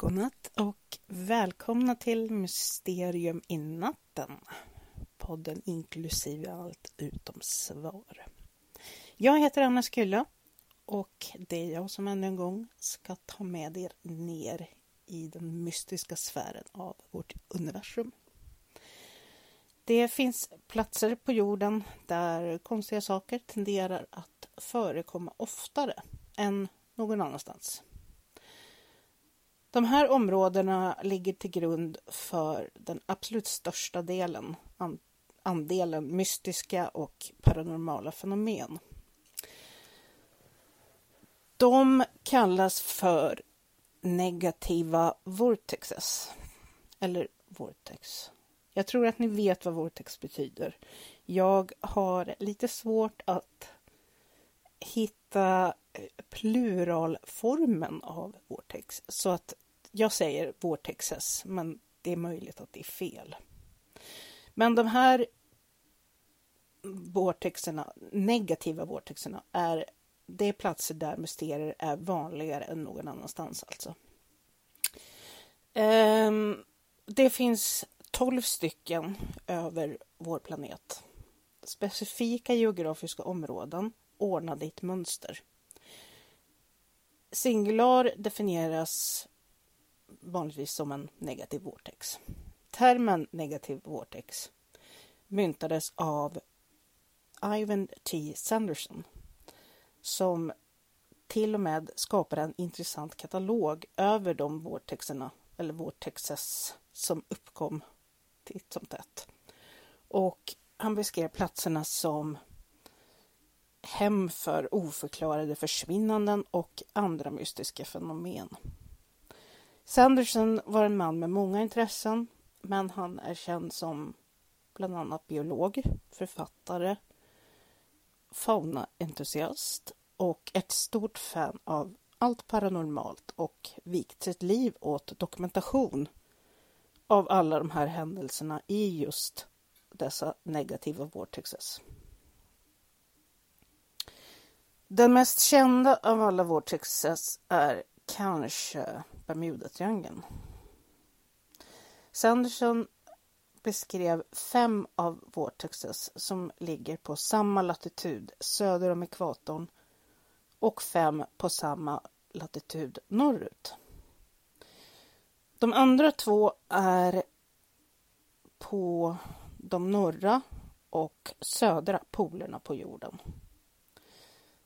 Godnatt och välkomna till Mysterium i natten. Podden inklusive allt utom svar. Jag heter Anna Skylla och det är jag som ännu en gång ska ta med er ner i den mystiska sfären av vårt universum. Det finns platser på jorden där konstiga saker tenderar att förekomma oftare än någon annanstans. De här områdena ligger till grund för den absolut största delen, andelen mystiska och paranormala fenomen. De kallas för negativa vortexes, eller vortex. Jag tror att ni vet vad vortex betyder. Jag har lite svårt att hitta eh, pluralformen av vortex. Så att jag säger vortexes, men det är möjligt att det är fel. Men de här vortexerna, negativa vortexerna, är det är platser där mysterier är vanligare än någon annanstans alltså. Um, det finns 12 stycken över vår planet. Specifika geografiska områden ordnade i ett mönster. Singular definieras vanligtvis som en negativ vortex. Termen negativ vortex myntades av Ivan T. Sanderson som till och med skapade en intressant katalog över de vortexerna eller vortexes som uppkom titt som tätt. Och han beskrev platserna som hem för oförklarade försvinnanden och andra mystiska fenomen. Sanderson var en man med många intressen, men han är känd som bland annat biolog, författare, faunaentusiast och ett stort fan av allt paranormalt och vikt sitt liv åt dokumentation av alla de här händelserna i just dessa negativa vortexes. Den mest kända av alla vortexes är kanske Bermudatriangeln. Sanderson beskrev fem av vortexes som ligger på samma latitud söder om ekvatorn och fem på samma latitud norrut. De andra två är på de norra och södra polerna på jorden.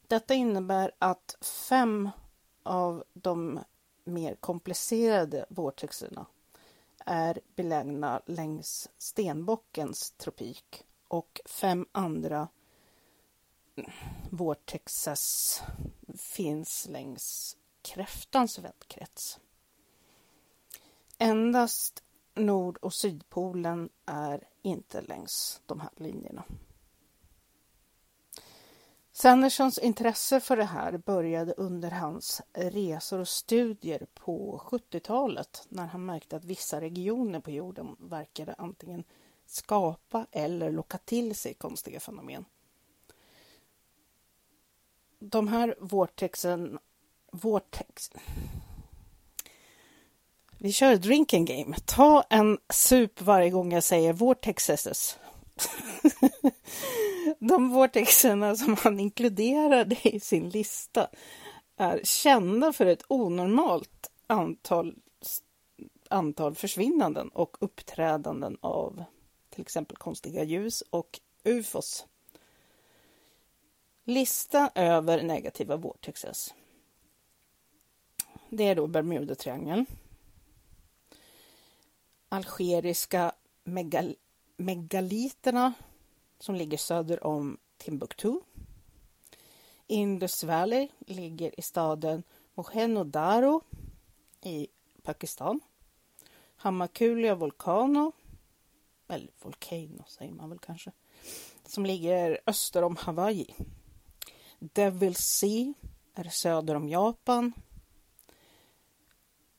Detta innebär att fem av de mer komplicerade vårtexterna är belägna längs stenbockens tropik och fem andra vortexes finns längs kräftans vändkrets. Endast Nord och Sydpolen är inte längs de här linjerna. Sandersons intresse för det här började under hans resor och studier på 70-talet när han märkte att vissa regioner på jorden verkade antingen skapa eller locka till sig konstiga fenomen. De här vortexen... Vortex... Vi kör drinking game. Ta en sup varje gång jag säger vortexes. De vortexerna som han inkluderade i sin lista är kända för ett onormalt antal, antal försvinnanden och uppträdanden av till exempel konstiga ljus och ufos. Lista över negativa vortexes. Det är då Bermudatriangeln. Algeriska megal megaliterna som ligger söder om Timbuktu. Indus Valley ligger i staden Mohenjo-Daro i Pakistan. Hamakulia Volcano, eller Volcano säger man väl kanske, som ligger öster om Hawaii. Devil Sea är söder om Japan.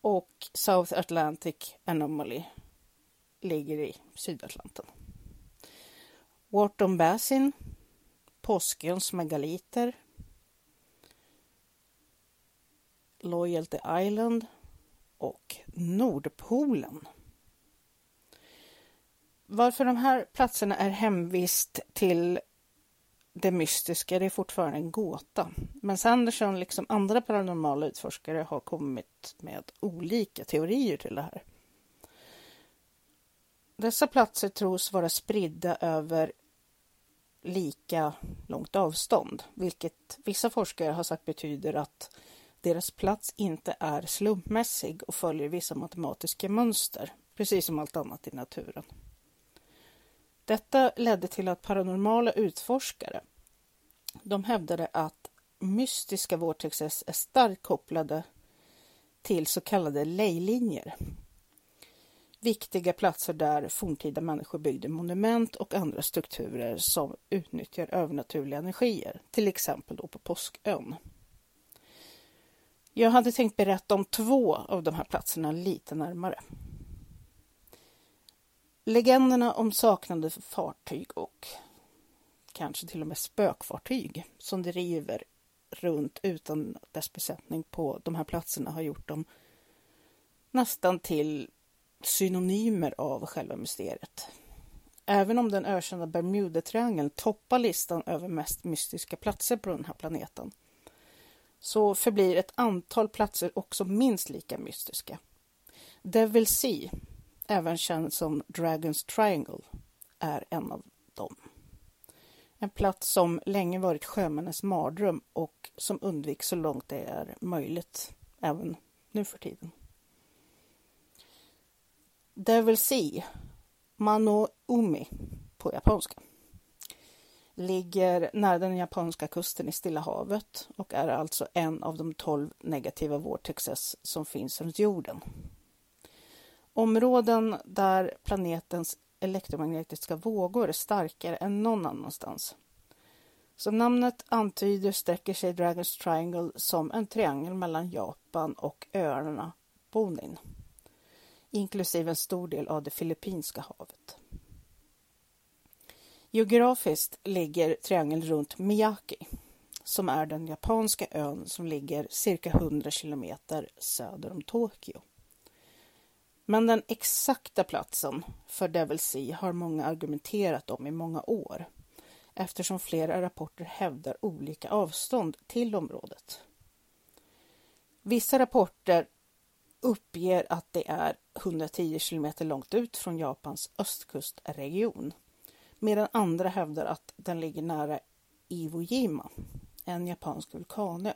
Och South Atlantic Anomaly ligger i Sydatlanten. Wharton Basin, Påsköns megaliter, Loyalty Island och Nordpolen. Varför de här platserna är hemvist till det mystiska det är fortfarande en gåta. Men Sanderson, liksom andra paranormala utforskare, har kommit med olika teorier till det här. Dessa platser tros vara spridda över lika långt avstånd, vilket vissa forskare har sagt betyder att deras plats inte är slumpmässig och följer vissa matematiska mönster, precis som allt annat i naturen. Detta ledde till att paranormala utforskare de hävdade att mystiska vortexes är starkt kopplade till så kallade lejlinjer. Viktiga platser där forntida människor byggde monument och andra strukturer som utnyttjar övernaturliga energier, till exempel då på Påskön. Jag hade tänkt berätta om två av de här platserna lite närmare. Legenderna om saknade fartyg och kanske till och med spökfartyg som driver runt utan dess besättning på de här platserna har gjort dem nästan till synonymer av själva mysteriet. Även om den ökända Bermudatriangeln toppar listan över mest mystiska platser på den här planeten så förblir ett antal platser också minst lika mystiska. Devil Sea, även känd som Dragons Triangle, är en av dem. En plats som länge varit sjömännens mardröm och som undviks så långt det är möjligt, även nu för tiden. Devil Sea, Mano Umi på japanska, ligger nära den japanska kusten i Stilla havet och är alltså en av de tolv negativa vortexes som finns runt jorden. Områden där planetens elektromagnetiska vågor är starkare än någon annanstans. Som namnet antyder sträcker sig Dragons Triangle som en triangel mellan Japan och öarna Bonin, inklusive en stor del av det Filippinska havet. Geografiskt ligger triangeln runt Miyaki, som är den japanska ön som ligger cirka 100 kilometer söder om Tokyo. Men den exakta platsen för Devil Sea har många argumenterat om i många år eftersom flera rapporter hävdar olika avstånd till området. Vissa rapporter uppger att det är 110 kilometer långt ut från Japans östkustregion medan andra hävdar att den ligger nära Iwo Jima, en japansk vulkanö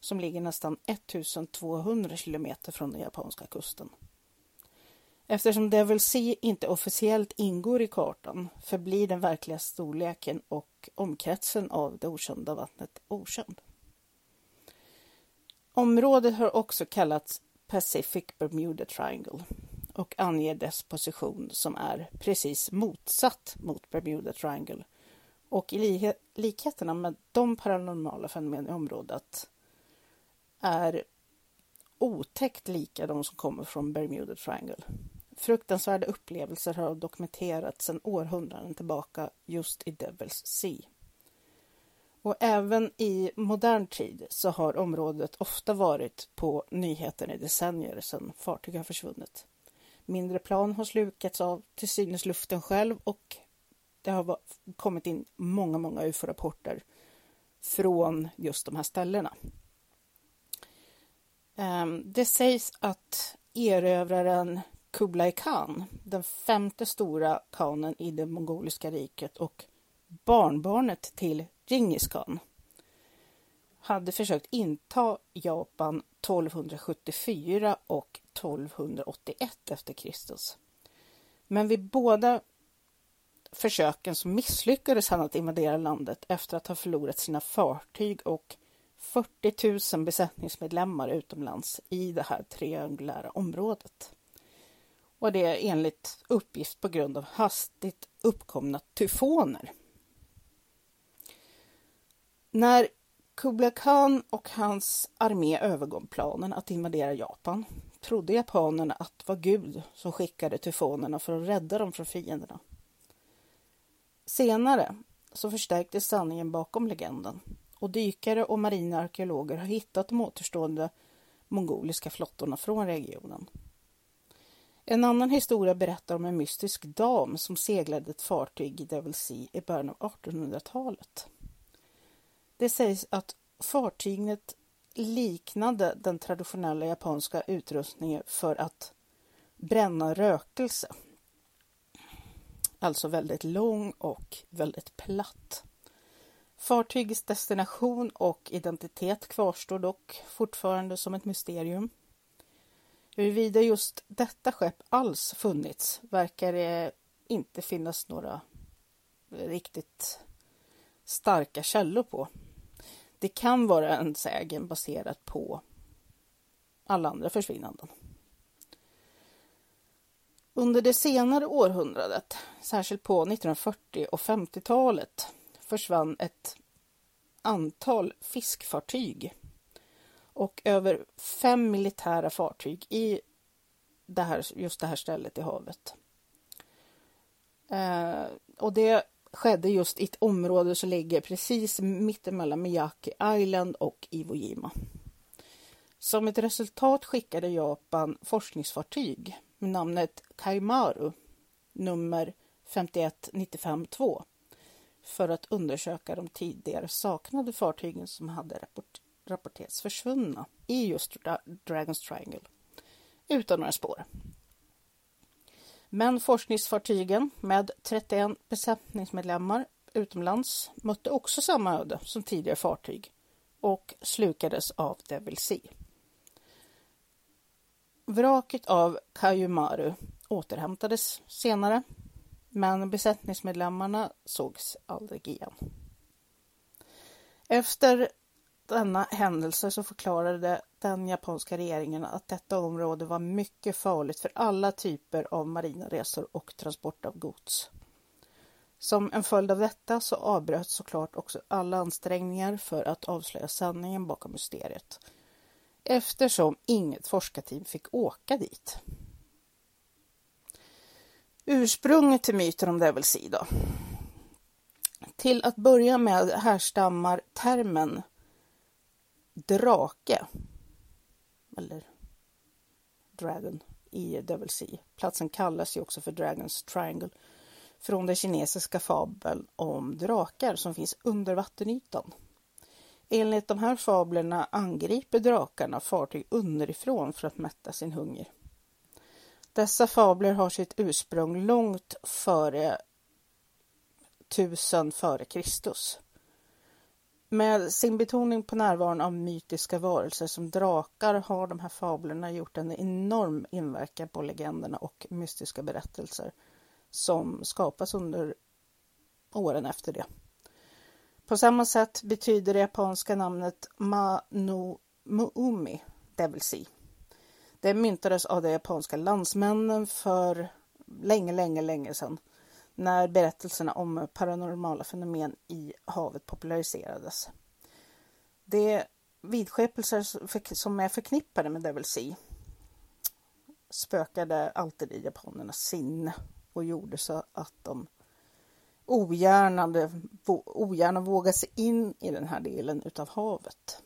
som ligger nästan 1200 kilometer från den japanska kusten. Eftersom Devil Sea inte officiellt ingår i kartan förblir den verkliga storleken och omkretsen av det okända vattnet okänd. Området har också kallats Pacific Bermuda Triangle och anger dess position som är precis motsatt mot Bermuda Triangle. Och i likheterna med de paranormala fenomen i området är otäckt lika de som kommer från Bermuda Triangle. Fruktansvärda upplevelser har dokumenterats sedan århundraden tillbaka just i Devil's Sea. Och även i modern tid så har området ofta varit på nyheten i decennier sedan fartyg har försvunnit. Mindre plan har slukats av till synes luften själv och det har kommit in många, många ufo-rapporter från just de här ställena. Ehm, det sägs att erövraren Kublai Khan, den femte stora khanen i det mongoliska riket och barnbarnet till Djingis khan, hade försökt inta Japan 1274 och 1281 efter Kristus. Men vid båda försöken så misslyckades han att invadera landet efter att ha förlorat sina fartyg och 40 000 besättningsmedlemmar utomlands i det här triangulära området och det är enligt uppgift på grund av hastigt uppkomna tyfoner. När Kublai Khan och hans armé övergav planen att invadera Japan trodde japanerna att det var Gud som skickade tyfonerna för att rädda dem från fienderna. Senare så förstärktes sanningen bakom legenden och dykare och marina arkeologer har hittat de återstående mongoliska flottorna från regionen. En annan historia berättar om en mystisk dam som seglade ett fartyg i Devil Sea i början av 1800-talet. Det sägs att fartyget liknade den traditionella japanska utrustningen för att bränna rökelse. Alltså väldigt lång och väldigt platt. Fartygets destination och identitet kvarstår dock fortfarande som ett mysterium. Huruvida just detta skepp alls funnits verkar det inte finnas några riktigt starka källor på. Det kan vara en sägen baserad på alla andra försvinnanden. Under det senare århundradet, särskilt på 1940 och 50-talet, försvann ett antal fiskfartyg och över fem militära fartyg i det här, just det här stället i havet. Eh, och det skedde just i ett område som ligger precis mittemellan Miyake Island och Iwo Jima. Som ett resultat skickade Japan forskningsfartyg med namnet Kaimaru nummer 51952 för att undersöka de tidigare saknade fartygen som hade rapport rapporterats försvunna i just Dragons Triangle utan några spår. Men forskningsfartygen med 31 besättningsmedlemmar utomlands mötte också samma öde som tidigare fartyg och slukades av Devil Sea. Vraket av Kajumaru återhämtades senare men besättningsmedlemmarna sågs aldrig igen. Efter denna händelse så förklarade den japanska regeringen att detta område var mycket farligt för alla typer av marina resor och transport av gods. Som en följd av detta så avbröts såklart också alla ansträngningar för att avslöja sanningen bakom mysteriet eftersom inget forskarteam fick åka dit. Ursprunget till myten om Devil Sea då. Till att börja med härstammar termen drake eller Dragon i Devil Sea. Platsen kallas ju också för Dragons Triangle från den kinesiska fabeln om drakar som finns under vattenytan. Enligt de här fablerna angriper drakarna fartyg underifrån för att mätta sin hunger. Dessa fabler har sitt ursprung långt före 1000 före Kristus. Med sin betoning på närvaron av mytiska varelser som drakar har de här fablerna gjort en enorm inverkan på legenderna och mystiska berättelser som skapas under åren efter det. På samma sätt betyder det japanska namnet Mano Muumi, Devil Sea. Det myntades av de japanska landsmännen för länge, länge, länge sedan när berättelserna om paranormala fenomen i havet populariserades. De vidskepelser som är förknippade med Devil Sea spökade alltid i japanernas sinne och gjorde så att de ogärna, ogärna vågade sig in i den här delen utav havet.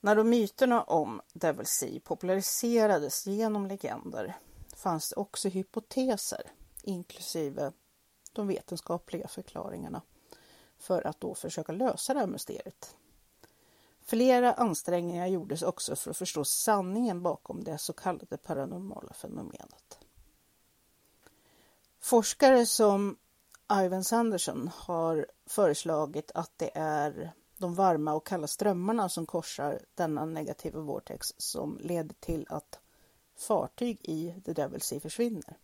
När då myterna om Devil Sea populariserades genom legender fanns det också hypoteser, inklusive de vetenskapliga förklaringarna, för att då försöka lösa det här mysteriet. Flera ansträngningar gjordes också för att förstå sanningen bakom det så kallade paranormala fenomenet. Forskare som Ivan Sanderson har föreslagit att det är de varma och kalla strömmarna som korsar denna negativa vortex som leder till att fartyg i The Devil Sea försvinner.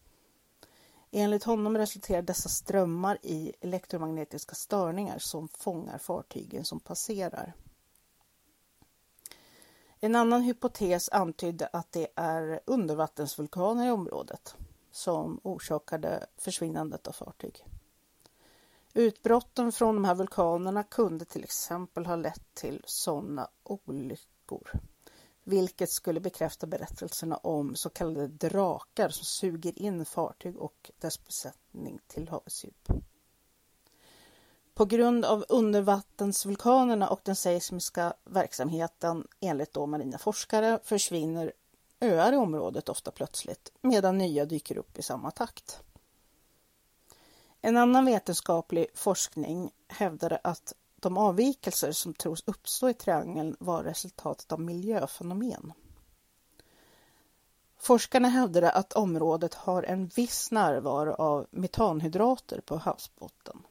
Enligt honom resulterar dessa strömmar i elektromagnetiska störningar som fångar fartygen som passerar. En annan hypotes antydde att det är undervattensvulkaner i området som orsakade försvinnandet av fartyg. Utbrotten från de här vulkanerna kunde till exempel ha lett till sådana olyckor vilket skulle bekräfta berättelserna om så kallade drakar som suger in fartyg och dess besättning till havets djup. På grund av undervattensvulkanerna och den seismiska verksamheten enligt då marina forskare försvinner öar i området ofta plötsligt medan nya dyker upp i samma takt. En annan vetenskaplig forskning hävdade att de avvikelser som tros uppstå i triangeln var resultatet av miljöfenomen. Forskarna hävdade att området har en viss närvaro av metanhydrater på havsbotten.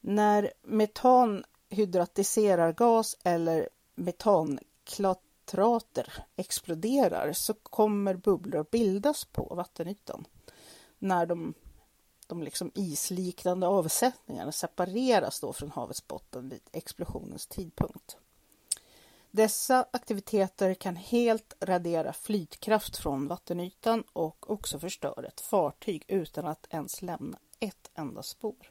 När metan hydratiserar gas eller metanklatrater exploderar så kommer bubblor bildas på vattenytan när de de liksom isliknande avsättningarna separeras då från havets botten vid explosionens tidpunkt. Dessa aktiviteter kan helt radera flytkraft från vattenytan och också förstöra ett fartyg utan att ens lämna ett enda spår.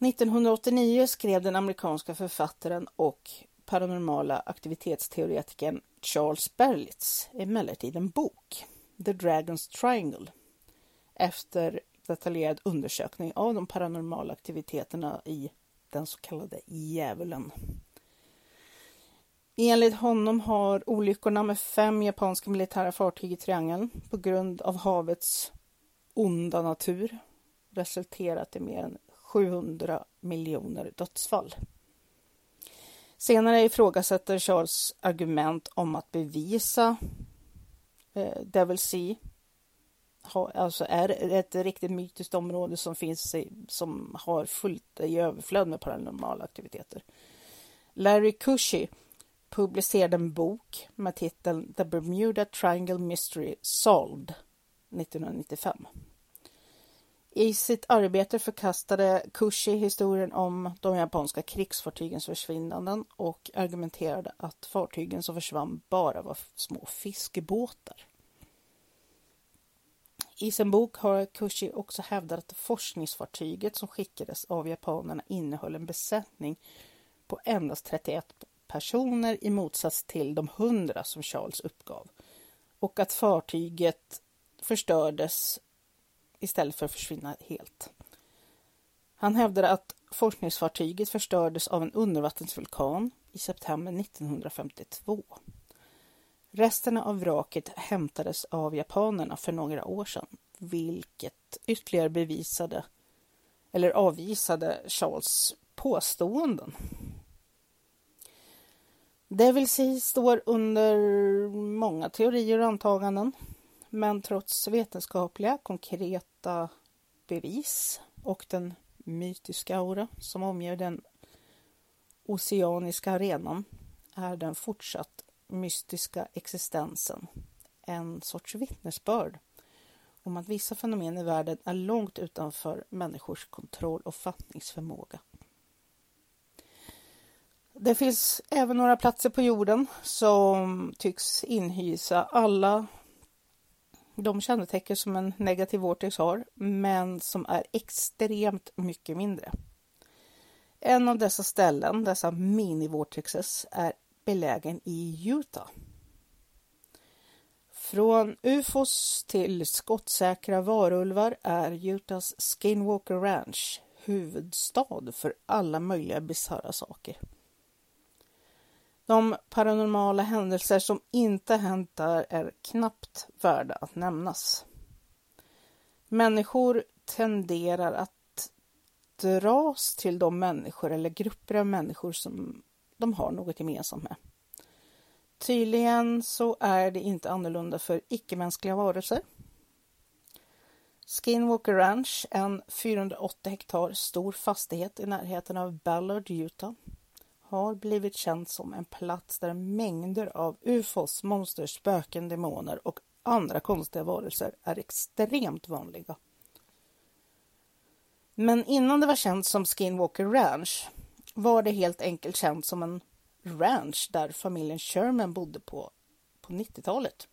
1989 skrev den amerikanska författaren och paranormala aktivitetsteoretikern Charles Berlitz emellertid en bok The Dragon's Triangle efter detaljerad undersökning av de paranormala aktiviteterna i den så kallade djävulen. Enligt honom har olyckorna med fem japanska militära fartyg i triangeln på grund av havets onda natur resulterat i mer än 700 miljoner dödsfall. Senare ifrågasätter Charles argument om att bevisa Eh, Devil Sea ha, alltså är ett riktigt mytiskt område som finns i, som har fullt i överflöd med paranormala aktiviteter. Larry Cushy publicerade en bok med titeln The Bermuda Triangle Mystery Solved 1995. I sitt arbete förkastade Kushi historien om de japanska krigsfartygens försvinnanden och argumenterade att fartygen som försvann bara var små fiskebåtar. I sin bok har Kushi också hävdat att forskningsfartyget som skickades av japanerna innehöll en besättning på endast 31 personer i motsats till de 100 som Charles uppgav och att fartyget förstördes istället för att försvinna helt. Han hävdade att forskningsfartyget förstördes av en undervattensvulkan i september 1952. Resterna av vraket hämtades av japanerna för några år sedan, vilket ytterligare bevisade eller avvisade Charles påståenden. Devil Sea står under många teorier och antaganden, men trots vetenskapliga konkreta bevis och den mytiska aura som omger den oceaniska arenan är den fortsatt mystiska existensen en sorts vittnesbörd om att vissa fenomen i världen är långt utanför människors kontroll och fattningsförmåga. Det finns även några platser på jorden som tycks inhysa alla de kännetecken som en negativ vortex har, men som är extremt mycket mindre. En av dessa ställen, dessa mini-vortexes, är belägen i Utah. Från ufos till skottsäkra varulvar är Utahs Skinwalker Ranch huvudstad för alla möjliga bisarra saker. De paranormala händelser som inte hänt där är knappt värda att nämnas. Människor tenderar att dras till de människor eller grupper av människor som de har något gemensamt med. Tydligen så är det inte annorlunda för icke-mänskliga varelser. Skinwalker Ranch, en 480 hektar stor fastighet i närheten av Ballard, Utah, har blivit känt som en plats där mängder av ufos, monster, spöken, demoner och andra konstiga varelser är extremt vanliga. Men innan det var känt som Skinwalker Ranch var det helt enkelt känt som en ranch där familjen Sherman bodde på, på 90-talet.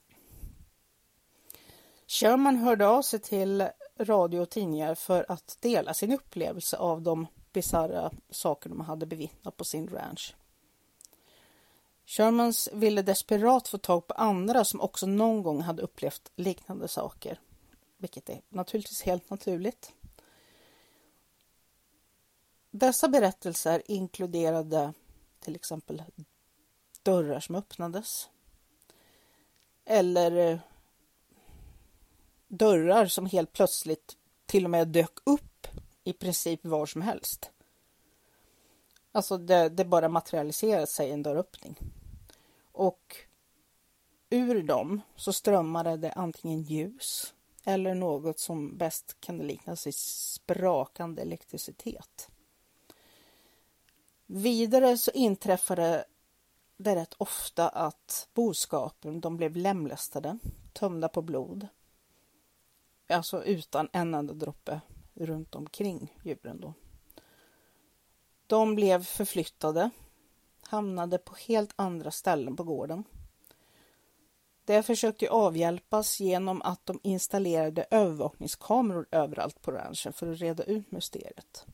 Sherman hörde av sig till radio och tidningar för att dela sin upplevelse av de bisarra saker de hade bevittnat på sin ranch. Shermans ville desperat få tag på andra som också någon gång hade upplevt liknande saker. vilket är naturligtvis helt naturligt. Dessa berättelser inkluderade till exempel dörrar som öppnades eller eh, dörrar som helt plötsligt till och med dök upp i princip var som helst. Alltså det, det bara materialiserade sig en dörröppning. Och ur dem så strömmade det antingen ljus eller något som bäst kan liknas vid sprakande elektricitet. Vidare så inträffade det rätt ofta att boskapen de blev lemlästade, tömda på blod. Alltså utan en enda droppe runt omkring djuren då. De blev förflyttade, hamnade på helt andra ställen på gården. Det försökte avhjälpas genom att de installerade övervakningskameror överallt på ranchen för att reda ut mysteriet.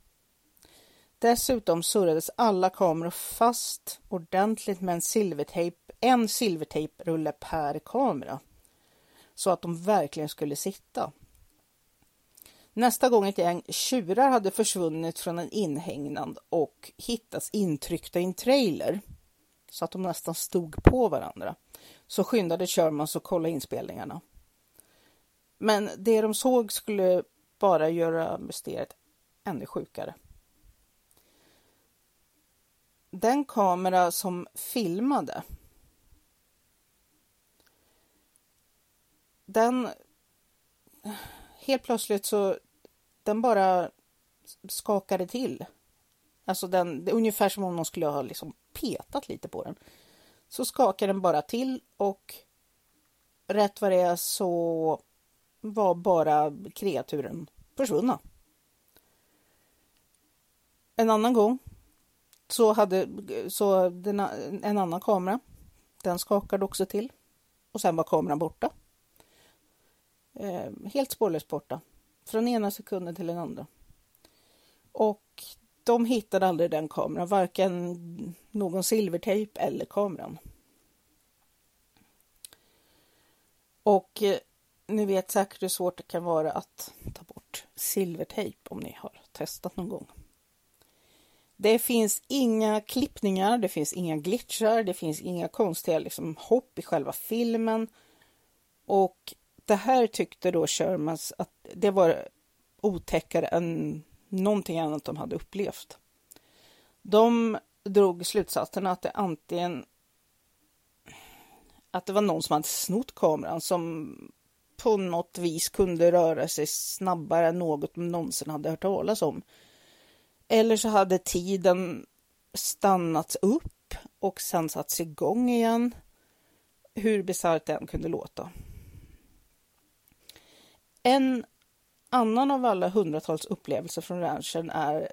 Dessutom surrades alla kameror fast ordentligt med en silvertejp, en silvertejprulle per kamera. Så att de verkligen skulle sitta. Nästa gång ett gäng tjurar hade försvunnit från en inhägnad och hittats intryckta i en trailer så att de nästan stod på varandra så skyndade Shermans att kolla inspelningarna. Men det de såg skulle bara göra mysteriet ännu sjukare. Den kamera som filmade den helt plötsligt så den bara skakade till. Alltså den, det är ungefär som om någon skulle ha liksom petat lite på den. Så skakade den bara till och rätt vad det är så var bara kreaturen försvunna. En annan gång så hade så den, en annan kamera. Den skakade också till och sen var kameran borta. Eh, helt spårlöst borta från ena sekunden till den andra. Och de hittade aldrig den kameran, varken någon silvertejp eller kameran. Och eh, ni vet säkert hur svårt det kan vara att ta bort silvertejp om ni har testat någon gång. Det finns inga klippningar, det finns inga glitchar, det finns inga konstiga liksom, hopp i själva filmen. Och det här tyckte då Shermans att det var otäckare än någonting annat de hade upplevt. De drog slutsatsen att det antingen att det var någon som hade snott kameran som på något vis kunde röra sig snabbare än något de någonsin hade hört talas om. Eller så hade tiden stannats upp och sen satts igång igen. Hur bisarrt det än kunde låta. En annan av alla hundratals upplevelser från ranchen är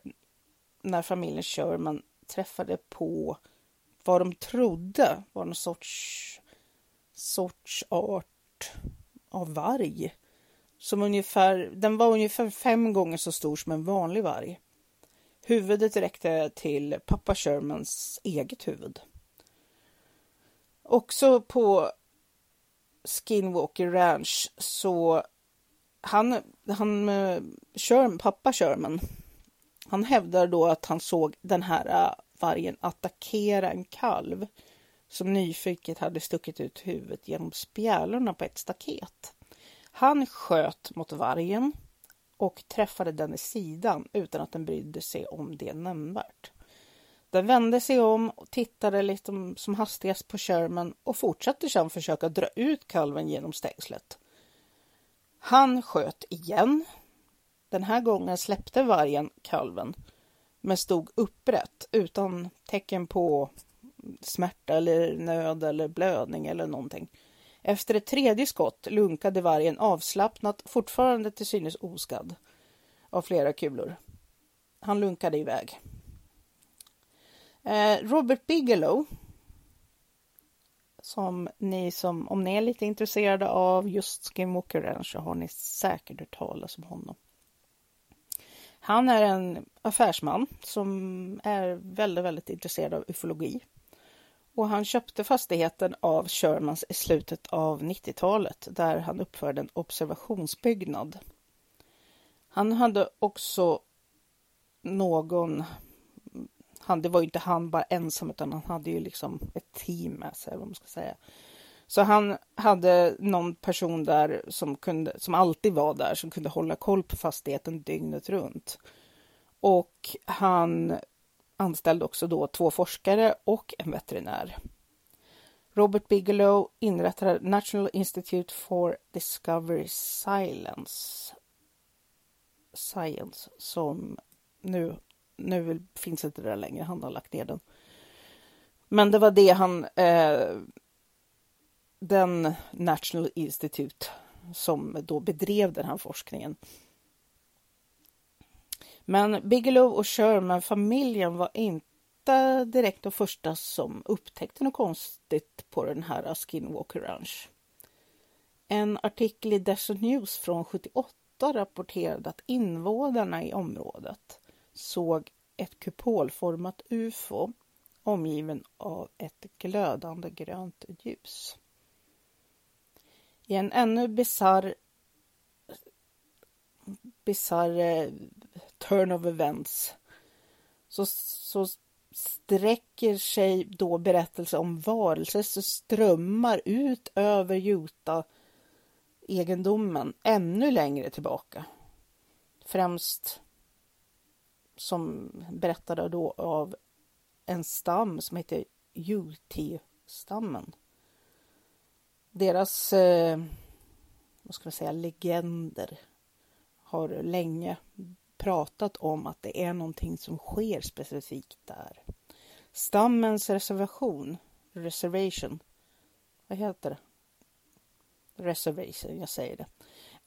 när familjen Sherman träffade på vad de trodde var någon sorts, sorts art av varg. Som ungefär, den var ungefär fem gånger så stor som en vanlig varg. Huvudet räckte till pappa Shermans eget huvud. Också på Skinwalker Ranch så han, han eh, Sherman, pappa Sherman, han hävdar då att han såg den här eh, vargen attackera en kalv som nyfiket hade stuckit ut huvudet genom spjälorna på ett staket. Han sköt mot vargen och träffade den i sidan utan att den brydde sig om det nämnvärt. Den vände sig om och tittade lite som hastigast på Sherman och fortsatte sedan försöka dra ut kalven genom stängslet. Han sköt igen. Den här gången släppte vargen kalven men stod upprätt utan tecken på smärta eller nöd eller blödning eller någonting. Efter ett tredje skott lunkade vargen avslappnat, fortfarande till synes oskadd av flera kulor. Han lunkade iväg. Eh, Robert Bigelow som ni som, om ni är lite intresserade av just Skinwalker så har ni säkert hört talas om honom. Han är en affärsman som är väldigt, väldigt intresserad av ufologi Och han köpte fastigheten av Shermans i slutet av 90-talet där han uppförde en observationsbyggnad. Han hade också någon, han, det var ju inte han bara ensam utan han hade ju liksom ett team med sig, vad man ska säga. Så han hade någon person där som, kunde, som alltid var där, som kunde hålla koll på fastigheten dygnet runt. Och han anställde också då två forskare och en veterinär. Robert Bigelow inrättade National Institute for Discovery Silence, Science som nu, nu finns inte det där längre, han har lagt ner den. Men det var det han, eh, den National Institute som då bedrev den här forskningen. Men Bigelow och Sherman-familjen var inte direkt de första som upptäckte något konstigt på den här Skinwalker Ranch. En artikel i Desert News från 78 rapporterade att invånarna i området såg ett kupolformat UFO omgiven av ett glödande grönt ljus. I en ännu bisarr bisarr eh, turn of events så, så sträcker sig då berättelser om varelser som strömmar ut över Utah egendomen ännu längre tillbaka. Främst som berättade då av en stam som heter UT-stammen. Deras, eh, vad ska man säga, legender har länge pratat om att det är någonting som sker specifikt där. Stammens reservation, reservation, vad heter det? Reservation, jag säger det.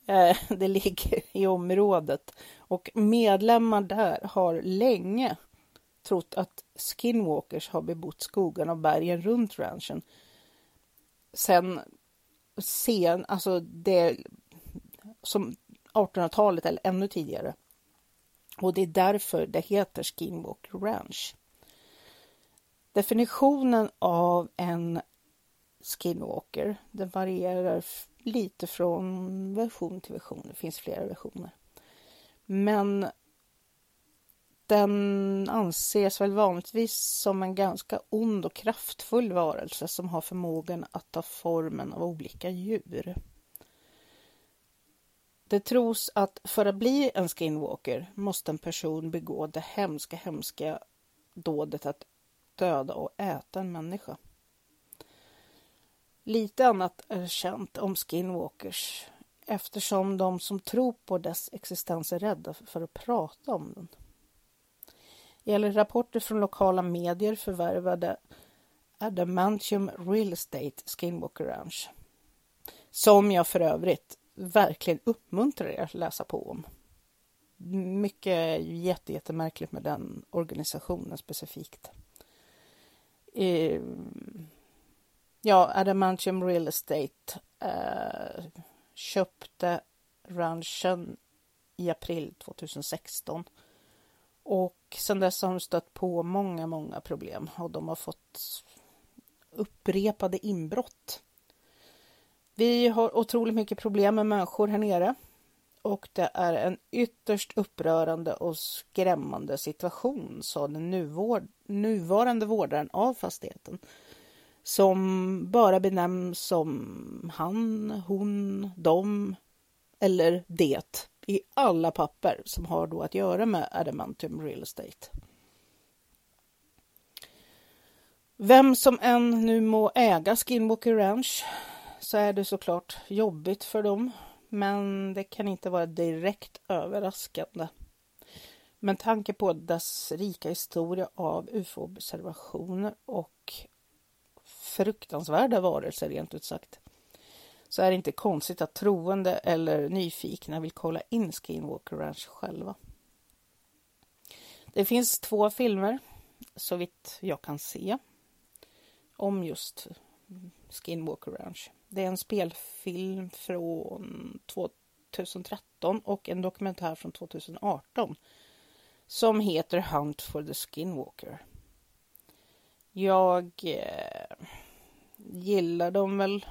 Eh, det ligger i området och medlemmar där har länge trott att skinwalkers har bebott skogarna och bergen runt ranchen. Sen sen, alltså det som 1800-talet eller ännu tidigare. Och det är därför det heter Skinwalker Ranch. Definitionen av en skinwalker, den varierar lite från version till version. Det finns flera versioner. Men den anses väl vanligtvis som en ganska ond och kraftfull varelse som har förmågan att ta formen av olika djur. Det tros att för att bli en skinwalker måste en person begå det hemska, hemska dådet att döda och äta en människa. Lite annat är känt om skinwalkers eftersom de som tror på dess existens är rädda för att prata om den. Gäller rapporter från lokala medier förvärvade Adamantium Real Estate Skinwalker Ranch. Som jag för övrigt verkligen uppmuntrar er att läsa på om. Mycket jätte, jättemärkligt med den organisationen specifikt. Ehm ja, Adamantium Real Estate eh, köpte ranchen i april 2016. Och sedan dess har de stött på många, många problem och de har fått upprepade inbrott vi har otroligt mycket problem med människor här nere och det är en ytterst upprörande och skrämmande situation, sa den nuvarande vårdaren av fastigheten som bara benämns som han, hon, dom eller det i alla papper som har då att göra med Adamantium Real Estate. Vem som än nu må äga Skinwalker Ranch så är det såklart jobbigt för dem, men det kan inte vara direkt överraskande. Med tanke på dess rika historia av ufo-observationer och fruktansvärda varelser rent ut sagt, så är det inte konstigt att troende eller nyfikna vill kolla in Skinwalker Ranch själva. Det finns två filmer, så vitt jag kan se, om just Skinwalker Ranch. Det är en spelfilm från 2013 och en dokumentär från 2018 som heter Hunt for the Skinwalker. Jag eh, gillar dem väl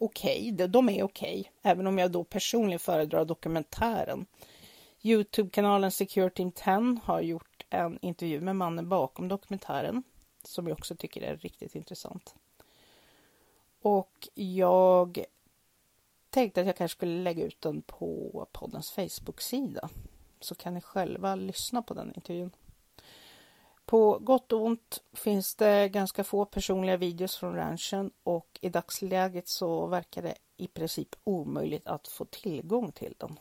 okej. Okay. De är okej, okay. även om jag då personligen föredrar dokumentären. Youtube-kanalen Secure Team 10 har gjort en intervju med mannen bakom dokumentären som jag också tycker är riktigt intressant. Och jag tänkte att jag kanske skulle lägga ut den på poddens Facebook-sida så kan ni själva lyssna på den intervjun. På gott och ont finns det ganska få personliga videos från ranchen och i dagsläget så verkar det i princip omöjligt att få tillgång till den.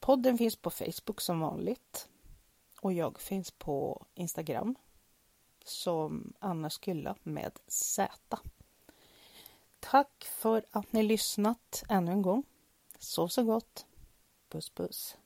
Podden finns på Facebook som vanligt och jag finns på Instagram som Anna Skylla med Z. Tack för att ni lyssnat ännu en gång. Sov så gott. Puss puss.